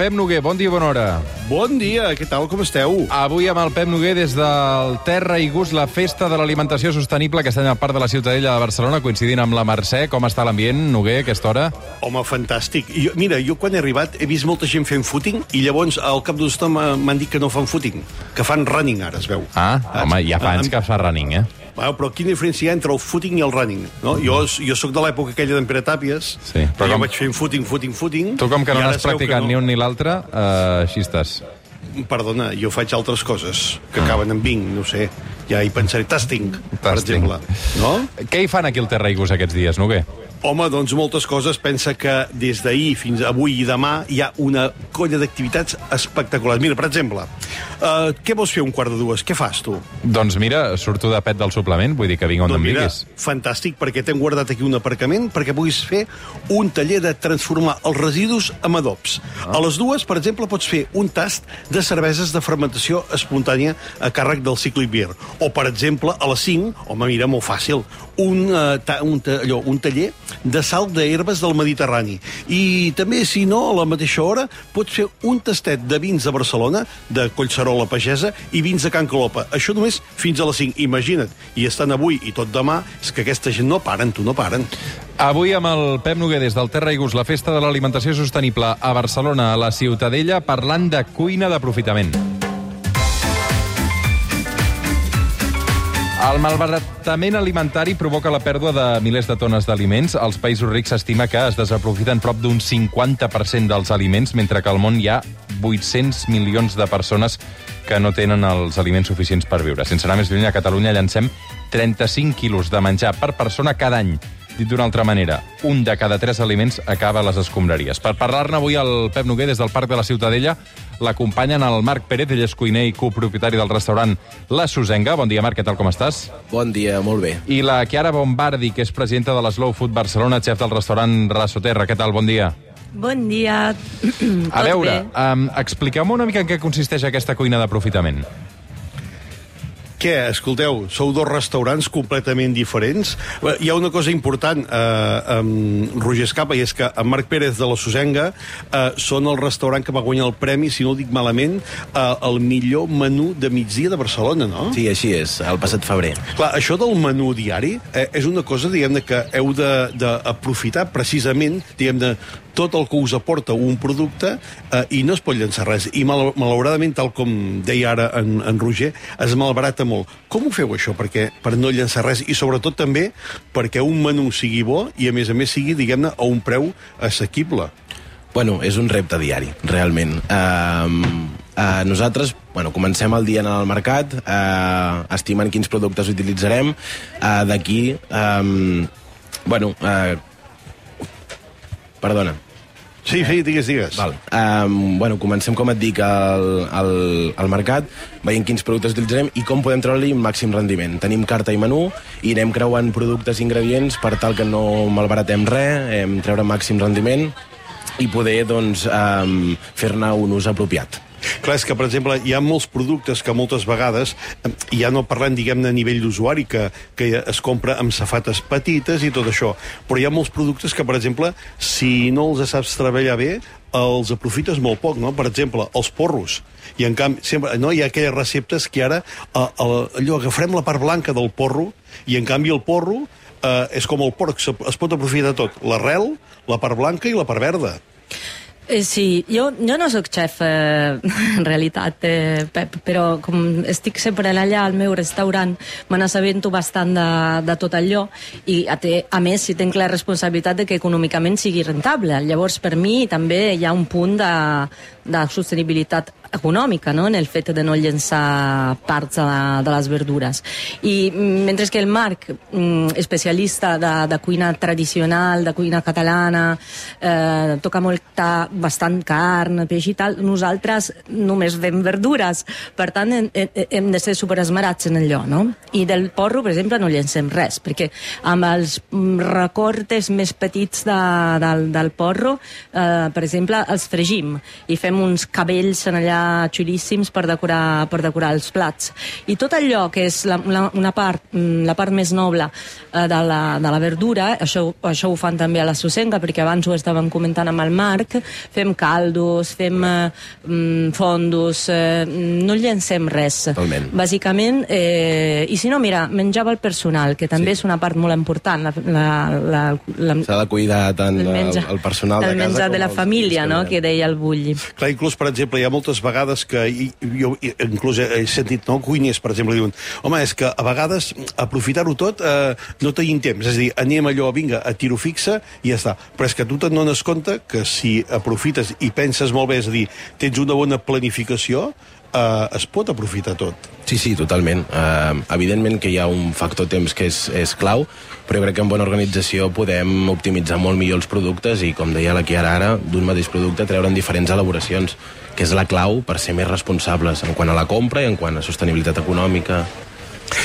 Pep Noguer. Bon dia, bona hora. Bon dia, què tal, com esteu? Avui amb el Pep Noguer des del Terra i Gust, la festa de l'alimentació sostenible que està al parc de la Ciutadella de Barcelona, coincidint amb la Mercè. Com està l'ambient, Noguer, a aquesta hora? Home, fantàstic. Jo, mira, jo quan he arribat he vist molta gent fent footing i llavors al cap d'una estona m'han dit que no fan footing, que fan running ara, es veu. Ah, home, ja fa anys que fa running, eh? Bueno, però quina diferència hi ha entre el footing i el running? No? Jo, jo sóc de l'època aquella d'en Pere Tàpies, Sí, però jo com- vaig fent footing, footing, footing... Tu, com que no n'has practicat no. ni un ni l'altre, eh, així estàs. Perdona, jo faig altres coses que acaben en vinc, no sé. Ja hi pensaré. Tasting, per Tasting. exemple. No? Què hi fan aquí al Terra i Gust aquests dies, Noguer? Home, doncs moltes coses. Pensa que des d'ahir fins avui i demà hi ha una colla d'activitats espectaculars. Mira, per exemple, uh, què vols fer un quart de dues? Què fas, tu? Doncs mira, surto de pet del suplement, vull dir que vinc on doncs em mira, diguis. fantàstic, perquè t'hem guardat aquí un aparcament perquè puguis fer un taller de transformar els residus en adobs. Ah. A les dues, per exemple, pots fer un tast de cerveses de fermentació espontània a càrrec del Cyclic Beer. O, per exemple, a les 5, home, mira, molt fàcil, un, uh, ta, un, ta, allò, un taller de salt d'herbes del Mediterrani. I també, si no, a la mateixa hora, pots fer un tastet de vins de Barcelona, de Collserola Pagesa, i vins de Can Calopa. Això només fins a les 5. Imagina't. I estan avui i tot demà, és que aquesta gent no paren, tu no paren. Avui amb el Pep Noguer des del Terra i Gust, la festa de l'alimentació sostenible a Barcelona, a la Ciutadella, parlant de cuina d'aprofitament. El malbaratament alimentari provoca la pèrdua de milers de tones d'aliments. Als països rics s'estima que es desaprofiten prop d'un 50% dels aliments, mentre que al món hi ha 800 milions de persones que no tenen els aliments suficients per viure. Sense anar més lluny, a Catalunya llancem 35 quilos de menjar per persona cada any. Dit d'una altra manera, un de cada tres aliments acaba a les escombraries. Per parlar-ne avui el Pep Noguer des del Parc de la Ciutadella l'acompanyen el Marc Pérez, ell és cuiner i copropietari del restaurant La Susenga. Bon dia, Marc, què tal, com estàs? Bon dia, molt bé. I la Chiara Bombardi, que és presidenta de l'Slow Food Barcelona, xef del restaurant Rasoterra. Què tal, bon dia? Bon dia. A veure, um, expliqueu-me una mica en què consisteix aquesta cuina d'aprofitament. Què? Escolteu, sou dos restaurants completament diferents. Hi ha una cosa important, eh, amb Roger Escapa, i és que en Marc Pérez de la Sosenga eh, són el restaurant que va guanyar el premi, si no dic malament, eh, el millor menú de migdia de Barcelona, no? Sí, així és, el passat febrer. Clar, això del menú diari eh, és una cosa, diguem-ne, que heu de- d'aprofitar precisament, diguem-ne, tot el que us aporta un producte eh, i no es pot llançar res. I mal, malauradament, tal com deia ara en, en Roger, es malbarata molt. Com ho feu, això, perquè, per no llançar res? I sobretot també perquè un menú sigui bo i, a més a més, sigui, diguem-ne, a un preu assequible. Bueno, és un repte diari, realment. Uh, uh, nosaltres, bueno, comencem el dia en el mercat, uh, estimant quins productes utilitzarem. Uh, D'aquí, um, bueno, uh, perdona, Sí, sí, digues, digues. Val. Um, bueno, comencem, com et dic, al, al, al mercat, veient quins productes utilitzarem i com podem treure-li un màxim rendiment. Tenim carta i menú i anem creuant productes i ingredients per tal que no malbaratem res, hem treure màxim rendiment i poder doncs, um, fer-ne un ús apropiat. Clar, és que, per exemple, hi ha molts productes que moltes vegades, ja no parlem, diguem-ne, a nivell d'usuari, que, que es compra amb safates petites i tot això, però hi ha molts productes que, per exemple, si no els saps treballar bé, els aprofites molt poc, no? Per exemple, els porros. I, en canvi, sempre, no? hi ha aquelles receptes que ara eh, el, allò, agafarem la part blanca del porro i, en canvi, el porro eh, és com el porc, es pot aprofitar tot, l'arrel, la part blanca i la part verda. Eh, sí, jo, jo no sóc xef, eh, en realitat, eh, Pep, però com estic sempre allà al meu restaurant, me n'assabento bastant de, de tot allò i a, te, a més si tenc la responsabilitat de que econòmicament sigui rentable. Llavors, per mi també hi ha un punt de, de sostenibilitat econòmica no? en el fet de no llençar parts de, de les verdures. I mm, mentre que el Marc, mm, especialista de, de cuina tradicional, de cuina catalana, eh, toca molta, bastant carn, peix i tal, nosaltres només fem verdures. Per tant, hem, hem de ser superesmerats en allò, no? I del porro, per exemple, no llencem res, perquè amb els mm, recortes més petits de, del, del porro, eh, per exemple, els fregim i fem uns cabells en allà quedar xulíssims per decorar, per decorar els plats. I tot allò que és la, la, una part, mm, la part més noble eh, de, la, de la verdura, això, això ho fan també a la Sosenga, perquè abans ho estàvem comentant amb el Marc, fem caldos, fem eh, mm, fondos, eh, no llencem res. Totalment. Bàsicament, eh, i si no, mira, menjava el personal, que també sí. és una part molt important. La, la, la, la, S'ha de cuidar tant el, el, menjar, el personal de el casa menjar com de la família, no?, que deia el Bulli. Clar, inclús, per exemple, hi ha moltes vegades que i, jo inclús he sentit, no, cuiners, per exemple, diuen home, és que a vegades aprofitar-ho tot eh, no tenim temps, és a dir, anem allò, vinga, a tiro fixa i ja està. Però és que tu te'n dones compte que si aprofites i penses molt bé, és a dir, tens una bona planificació, eh, es pot aprofitar tot. Sí, sí, totalment. Uh, evidentment que hi ha un factor temps que és, és clau, però jo crec que amb bona organització podem optimitzar molt millor els productes i, com deia la Chiara ara, d'un mateix producte treure'n diferents elaboracions, que és la clau per ser més responsables en quant a la compra i en quant a sostenibilitat econòmica.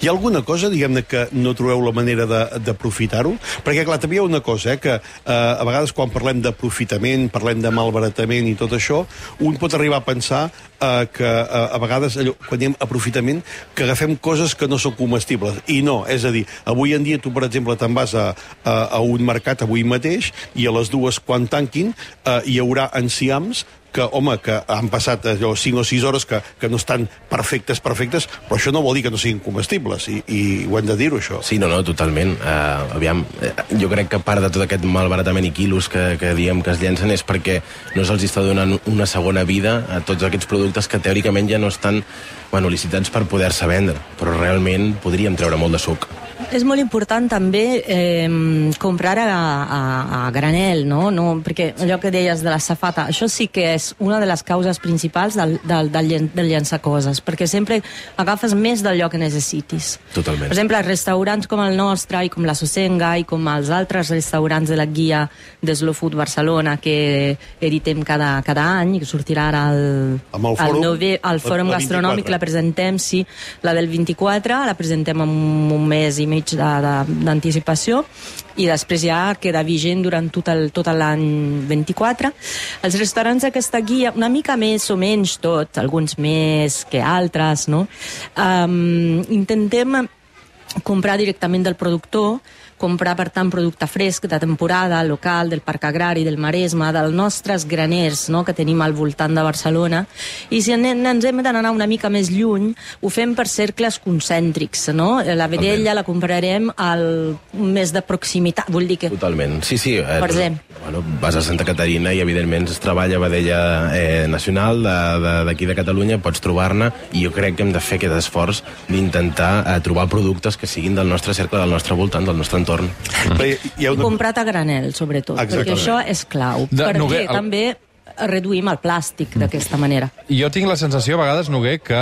Hi ha alguna cosa, diguem-ne, que no trobeu la manera d'aprofitar-ho? Perquè, clar, també hi ha una cosa, eh, que eh, a vegades quan parlem d'aprofitament, parlem de malbaratament i tot això, un pot arribar a pensar eh, que eh, a vegades, allò, quan diem aprofitament, que agafem coses que no són comestibles. I no, és a dir, avui en dia tu, per exemple, te'n vas a, a, a un mercat avui mateix i a les dues, quan tanquin, eh, hi haurà enciams que, home, que han passat allò 5 o 6 hores que, que no estan perfectes, perfectes, però això no vol dir que no siguin comestibles, i, i ho hem de dir-ho, això. Sí, no, no, totalment. Uh, aviam, eh, jo crec que part de tot aquest malbaratament i quilos que, que diem que es llencen és perquè no se'ls està donant una segona vida a tots aquests productes que teòricament ja no estan bueno, licitats per poder-se vendre, però realment podríem treure molt de suc. És molt important també eh, comprar a, a, a granel, no? no? Perquè allò que deies de la safata, això sí que és una de les causes principals del, del, del, llen- del llençar coses, perquè sempre agafes més d'allò que necessitis. Totalment. Per exemple, restaurants com el nostre i com la Sosenga i com els altres restaurants de la guia de Slow Food Barcelona que editem cada, cada any i que sortirà ara al, el al fòrum, nove, al la- fòrum la gastronòmic 24. la presentem, sí, la del 24, la presentem amb un mes i mig de- d'anticipació i després ja queda vigent durant tot el- tot l'any 24. Els restaurants d'aquesta guia, una mica més o menys tot, alguns més que altres, no? Um, intentem comprar directament del productor, comprar, per tant, producte fresc de temporada, local, del Parc Agrari, del Maresme, dels nostres graners no?, que tenim al voltant de Barcelona. I si en- ens hem d'anar una mica més lluny, ho fem per cercles concèntrics. No? La vedella la comprarem al mes de proximitat, vull dir que... Totalment, sí, sí. Eh, Per exemple. Bueno, vas a Santa Caterina i evidentment es treballa vedella eh, nacional de- de- d'aquí de, de Catalunya, pots trobar-ne i jo crec que hem de fer aquest esforç d'intentar eh, trobar productes que siguin del nostre cercle, del nostre voltant, del nostre entorn. Però hi, hi ha I una... comprat a granel, sobretot, Exactament. perquè això és clau. De- perquè Noguer, el- també reduïm el plàstic d'aquesta manera. Jo tinc la sensació a vegades, Noguer, que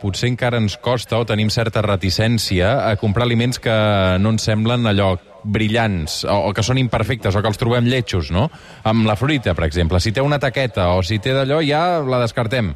potser encara ens costa o tenim certa reticència a comprar aliments que no ens semblen allò brillants o, o que són imperfectes o que els trobem lletjos, no? Amb la fruita, per exemple. Si té una taqueta o si té d'allò, ja la descartem.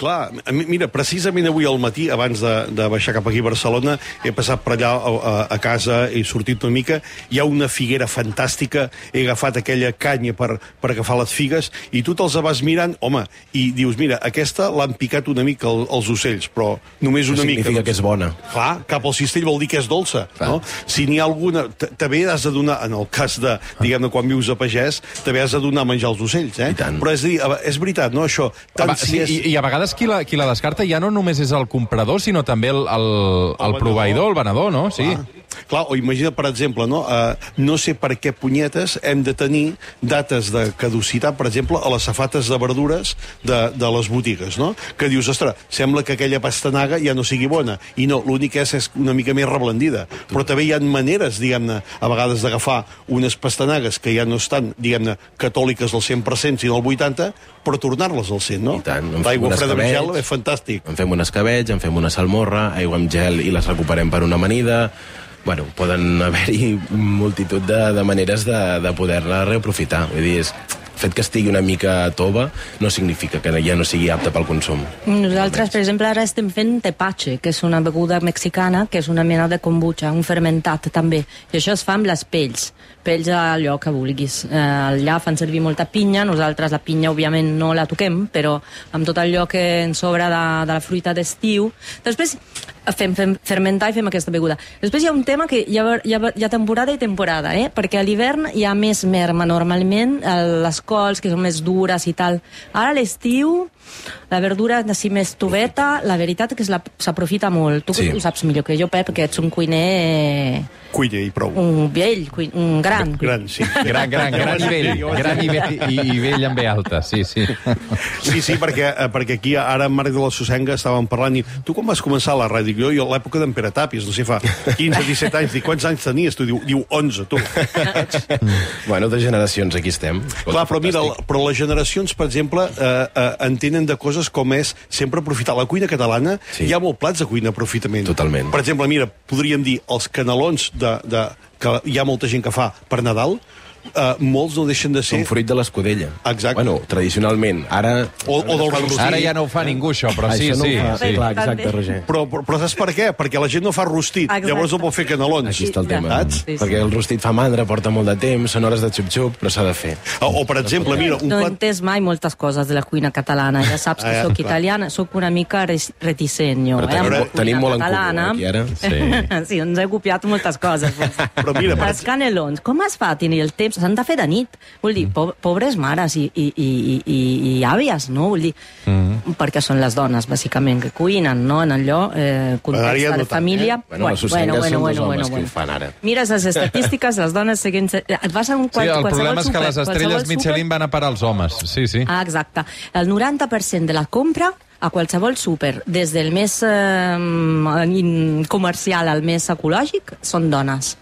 Clar, mira, precisament avui al matí, abans de, de baixar cap aquí a Barcelona, he passat per allà a, a, a casa, he sortit una mica, hi ha una figuera fantàstica, he agafat aquella canya per, per agafar les figues, i tu te'ls vas mirant, home, i dius, mira, aquesta l'han picat una mica el, els ocells, però només una mica. significa que és bona. Clar, cap al cistell vol dir que és dolça, no? Si n'hi ha alguna... També has de donar, en el cas de, diguem-ne, quan vius a pagès, també has de donar a menjar als ocells, eh? Però és, dir, és veritat, no, això? Tant si és... i, I a vegades qui la, qui la descarta ja no només és el comprador, sinó també el, el, el, venedor. proveïdor, el venedor, no? Sí. Clar. Clar, o imagina, per exemple, no, uh, no sé per què punyetes hem de tenir dates de caducitat, per exemple, a les safates de verdures de, de les botigues, no? Que dius, ostres, sembla que aquella pastanaga ja no sigui bona. I no, l'únic és, és una mica més reblandida. Però també hi ha maneres, diguem-ne, a vegades d'agafar unes pastanagues que ja no estan, diguem-ne, catòliques al 100%, sinó al 80%, però tornar-les al 100, no? I tant, L'aigua freda amb gel és fantàstic. En fem un escabeig, en fem una salmorra, aigua amb gel i les recuperem per una amanida. Bueno, poden haver-hi multitud de, de maneres de, de poder-la reaprofitar. Vull dir, és fet que estigui una mica tova no significa que ja no sigui apta pel consum. Nosaltres, per exemple, ara estem fent tepache, que és una beguda mexicana, que és una mena de kombucha, un fermentat també. I això es fa amb les pells, pells allò que vulguis. Eh, allà fan servir molta pinya, nosaltres la pinya òbviament no la toquem, però amb tot allò que ens sobra de, de la fruita d'estiu. Després fem, fem fermentar i fem aquesta beguda. Després hi ha un tema que hi ha, hi ha, hi ha temporada i temporada, eh? perquè a l'hivern hi ha més merma normalment, eh, les cols que són més dures i tal. Ara a l'estiu la verdura així més tubeta, la veritat és que s'aprofita molt. Tu Sí. ho saps millor que jo, Pep, que ets un cuiner... Cuina i prou. Un vell, cuin, un gran. Gran, sí. Gran, gran, gran nivell. Gran nivell i, i nivell amb B alta, sí, sí. Sí, sí, perquè, eh, perquè aquí ara amb Marc de la Sosenga estàvem parlant i tu com vas començar la ràdio? Jo, jo a l'època d'en Pere Tàpies, no sé, fa 15, 17 anys. Dic, quants anys tenies? Tu diu, diu 11, tu. Bueno, de generacions aquí estem. Clar, però mira, però les generacions, per exemple, eh, eh, entenen de coses com és sempre aprofitar la cuina catalana. Sí. Hi ha molt plats de cuina aprofitament. Totalment. Per exemple, mira, podríem dir els canelons de, de, que hi ha molta gent que fa per Nadal, eh, molts no deixen de ser... Són fruit de l'escudella. Exacte. Bueno, tradicionalment. Ara... O- o del rostit. Ara ja no ho fa ningú, això, però sí, Això no sí. fa. sí. Clar, exacte, Roger. Però, però, però saps per què? Perquè la gent no fa rostit, Exacte. llavors no pot fer canelons. Aquí està el tema. Saps? Sí, sí. Perquè el rostit fa mandra, porta molt de temps, són hores de xup-xup, però s'ha de fer. O, o, per exemple, mira, un No he plat... entès mai moltes coses de la cuina catalana. Ja saps que Ah, ja, sóc italiana, sóc una mica reticent, jo. Però eh, tenim mo- tenim cuina molt en comú, eh, aquí, ara. Sí. sí, ens he copiat moltes coses. Doncs. Però mira, per Els canelons, com es fa tenir el temps? S'han de fer de nit. Vull dir, po pobres mares i, i, i, i, i, i àvies, no? Vull dir, Mm. perquè són les dones, bàsicament, que cuinen, no? En allò, eh, context no de tant, família... eh? Bueno, les Sosengues són dos homes que ho fan ara. Mires les estadístiques, les dones seguint... Et vas a un Sí, qual, el problema és que les estrelles Michelin van a parar als homes. Sí, sí. Ah, exacte. El 90% de la compra a qualsevol súper, des del més eh, in- comercial al més ecològic, són dones.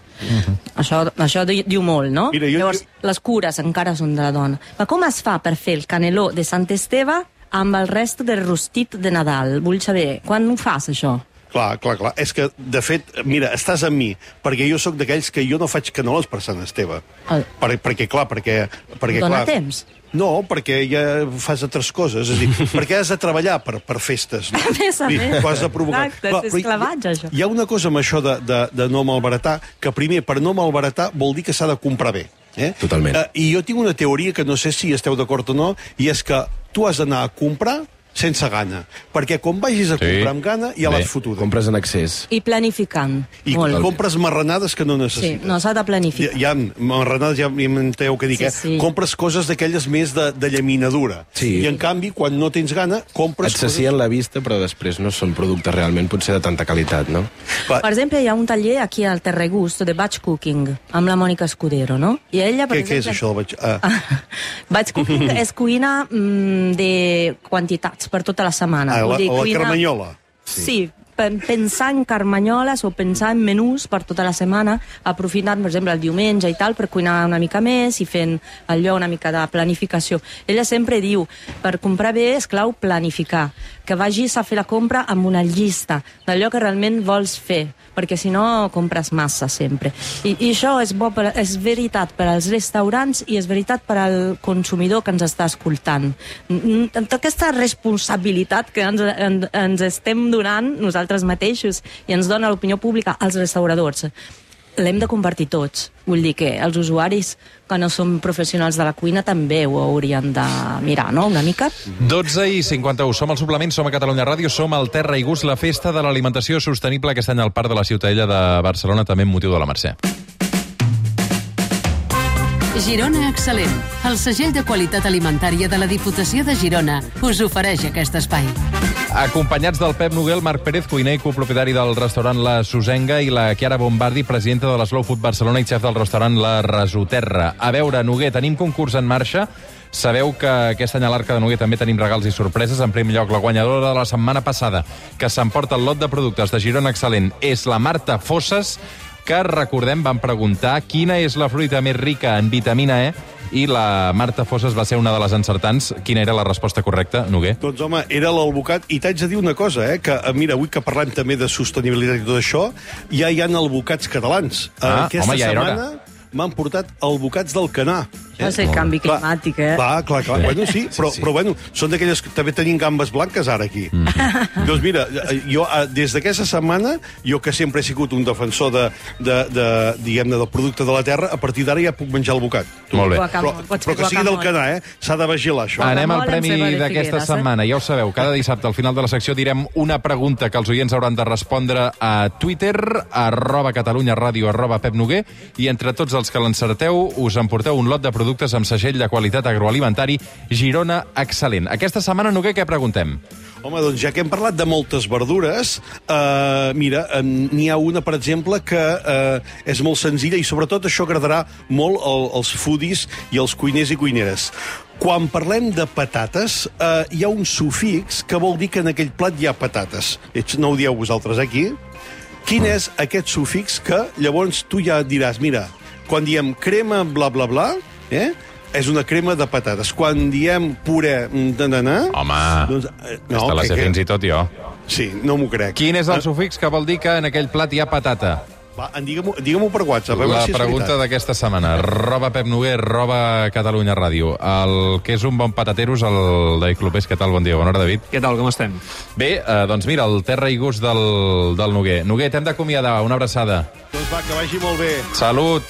Això, això di- diu molt, no? Mira, jo- Llavors, les cures encara són de la dona. Però com es fa per fer el caneló de Sant Esteve amb el rest del rostit de Nadal? Vull saber, quan ho fas, això? Clar, clar, clar. És que, de fet, mira, estàs amb mi, perquè jo sóc d'aquells que jo no faig canelons per Sant Esteve. El- Per, perquè, clar, perquè... perquè Dóna clar, temps. No, perquè ja fas altres coses. És a dir, perquè has de treballar per, per festes. No? A més a més. Ho has de provocar. Exacte, és però hi- esclavatge, això. Hi ha una cosa amb això de, de, de no malbaratar, que primer, per no malbaratar, vol dir que s'ha de comprar bé. Eh? Totalment. Eh, I jo tinc una teoria que no sé si esteu d'acord o no, i és que tu has d'anar a comprar sense gana. Perquè quan vagis a Sí. comprar amb gana, ja l'has fotuda. Compres en excés. I planificant. I molt. compres marranades que no Sí, necessites. no s'ha de planificar. hi ha marranades, ja m'enteu què dic, Sí, eh? sí. Compres coses d'aquelles més de, de llaminadura. Sí. I, en canvi, quan no tens gana, compres Et sacien la vista, però després no són productes realment potser de tanta qualitat, no? Va, Per exemple, hi ha un taller aquí al Terregust de batch cooking amb la Mònica Escudero, no? I ella, per què, què és exemple... això? del Vaig... Ah, batch cooking és cuina mm, de quantitats per tota la setmana. ah, Vull la, dir, la cuina- carmanyola. Sí, pen- pensar en carmanyoles o pensar en menús per tota la setmana, aprofitant, per exemple, el diumenge i tal, per cuinar una mica més i fent allò una mica de planificació. Ella sempre diu, per comprar bé és clau planificar, que vagis a fer la compra amb una llista d'allò que realment vols fer, perquè si no compres massa sempre. I, i això és, bo per, és veritat per als restaurants i és veritat per al consumidor que ens està escoltant. Tota aquesta responsabilitat que ens, en, ens estem donant nosaltres mateixos i ens dona l'opinió pública als restauradors l'hem de compartir tots. Vull dir que els usuaris que no són professionals de la cuina també ho haurien de mirar, no?, una mica. 12 i 51. Som al suplement, som a Catalunya Ràdio, som al Terra i Gust, la festa de l'alimentació sostenible aquest any al Parc de la Ciutadella de Barcelona, també amb motiu de la Mercè. Girona Excel·lent, el segell de qualitat alimentària de la Diputació de Girona, us ofereix aquest espai. Acompanyats del Pep Noguel, Marc Pérez, cuiner i copropietari del restaurant La Susenga, i la Chiara Bombardi, presidenta de la Slow Food Barcelona i xef del restaurant La Resoterra. A veure, Noguer, tenim concurs en marxa. Sabeu que aquest any a l'Arca de Noguer també tenim regals i sorpreses. En primer lloc, la guanyadora de la setmana passada, que s'emporta el lot de productes de Girona Excel·lent, és la Marta Fosses, que, recordem, van preguntar quina és la fruita més rica en vitamina E i la Marta Fosses va ser una de les encertants. Quina era la resposta correcta, Noguer? Doncs, home, era l'albocat. I t'haig de dir una cosa, eh? Que, eh, mira, avui que parlem també de sostenibilitat i tot això, ja hi ha albocats catalans. Eh, Ah, Aquesta home, ja setmana m'han portat albocats del Canà. Va ser canvi Clar, climàtic, eh? Clar, clar, clar. Bueno, sí, però, sí. però bueno, són d'aquelles que també tenim gambes blanques ara aquí. Mm. doncs mira, eh, jo eh, des d'aquesta setmana, jo que sempre he sigut un defensor de, de, de diguem-ne, del producte de la terra, a partir d'ara ja puc menjar el bocat. Molt bé. Però, però que sigui del canà, eh? S'ha de vigilar, això. Anem al premi d'aquesta eh? setmana. Ja ho sabeu, cada dissabte al final de la secció direm una pregunta que els oients hauran de respondre a Twitter, arroba Catalunya Ràdio, arroba Pep Noguer, i entre tots els que l'encerteu us emporteu un lot de productes amb segell de qualitat agroalimentari Girona Excel·lent. Aquesta setmana, Noguer, què preguntem? Home, doncs ja que hem parlat de moltes verdures, eh, mira, n'hi ha una, per exemple, que eh, és molt senzilla i sobretot això agradarà molt al, als foodies i als cuiners i cuineres. Quan parlem de patates, eh, hi ha un sufix que vol dir que en aquell plat hi ha patates. No ho dieu vosaltres aquí? Quin és aquest sufix que llavors tu ja diràs, mira, quan diem crema bla bla bla, eh? és una crema de patates. Quan diem puré de nanar... Home, doncs, eh, no, aquesta la sé que- fins i tot jo. Sí, no m'ho crec. Quin és el Ah, sufix que vol dir que en aquell plat hi ha patata? Va, digue-m'ho digue per WhatsApp. La si pregunta d'aquesta setmana. Roba Pep Noguer, roba Catalunya Ràdio. El que és un bon patatero és el David Clopés. Què tal? Bon dia. Bona hora, David. Què tal, com estem? Bé, eh, doncs mira, el terra i gust del, del Noguer. Noguer, t'hem d'acomiadar. Una abraçada. Doncs va, que vagi molt bé. Salut.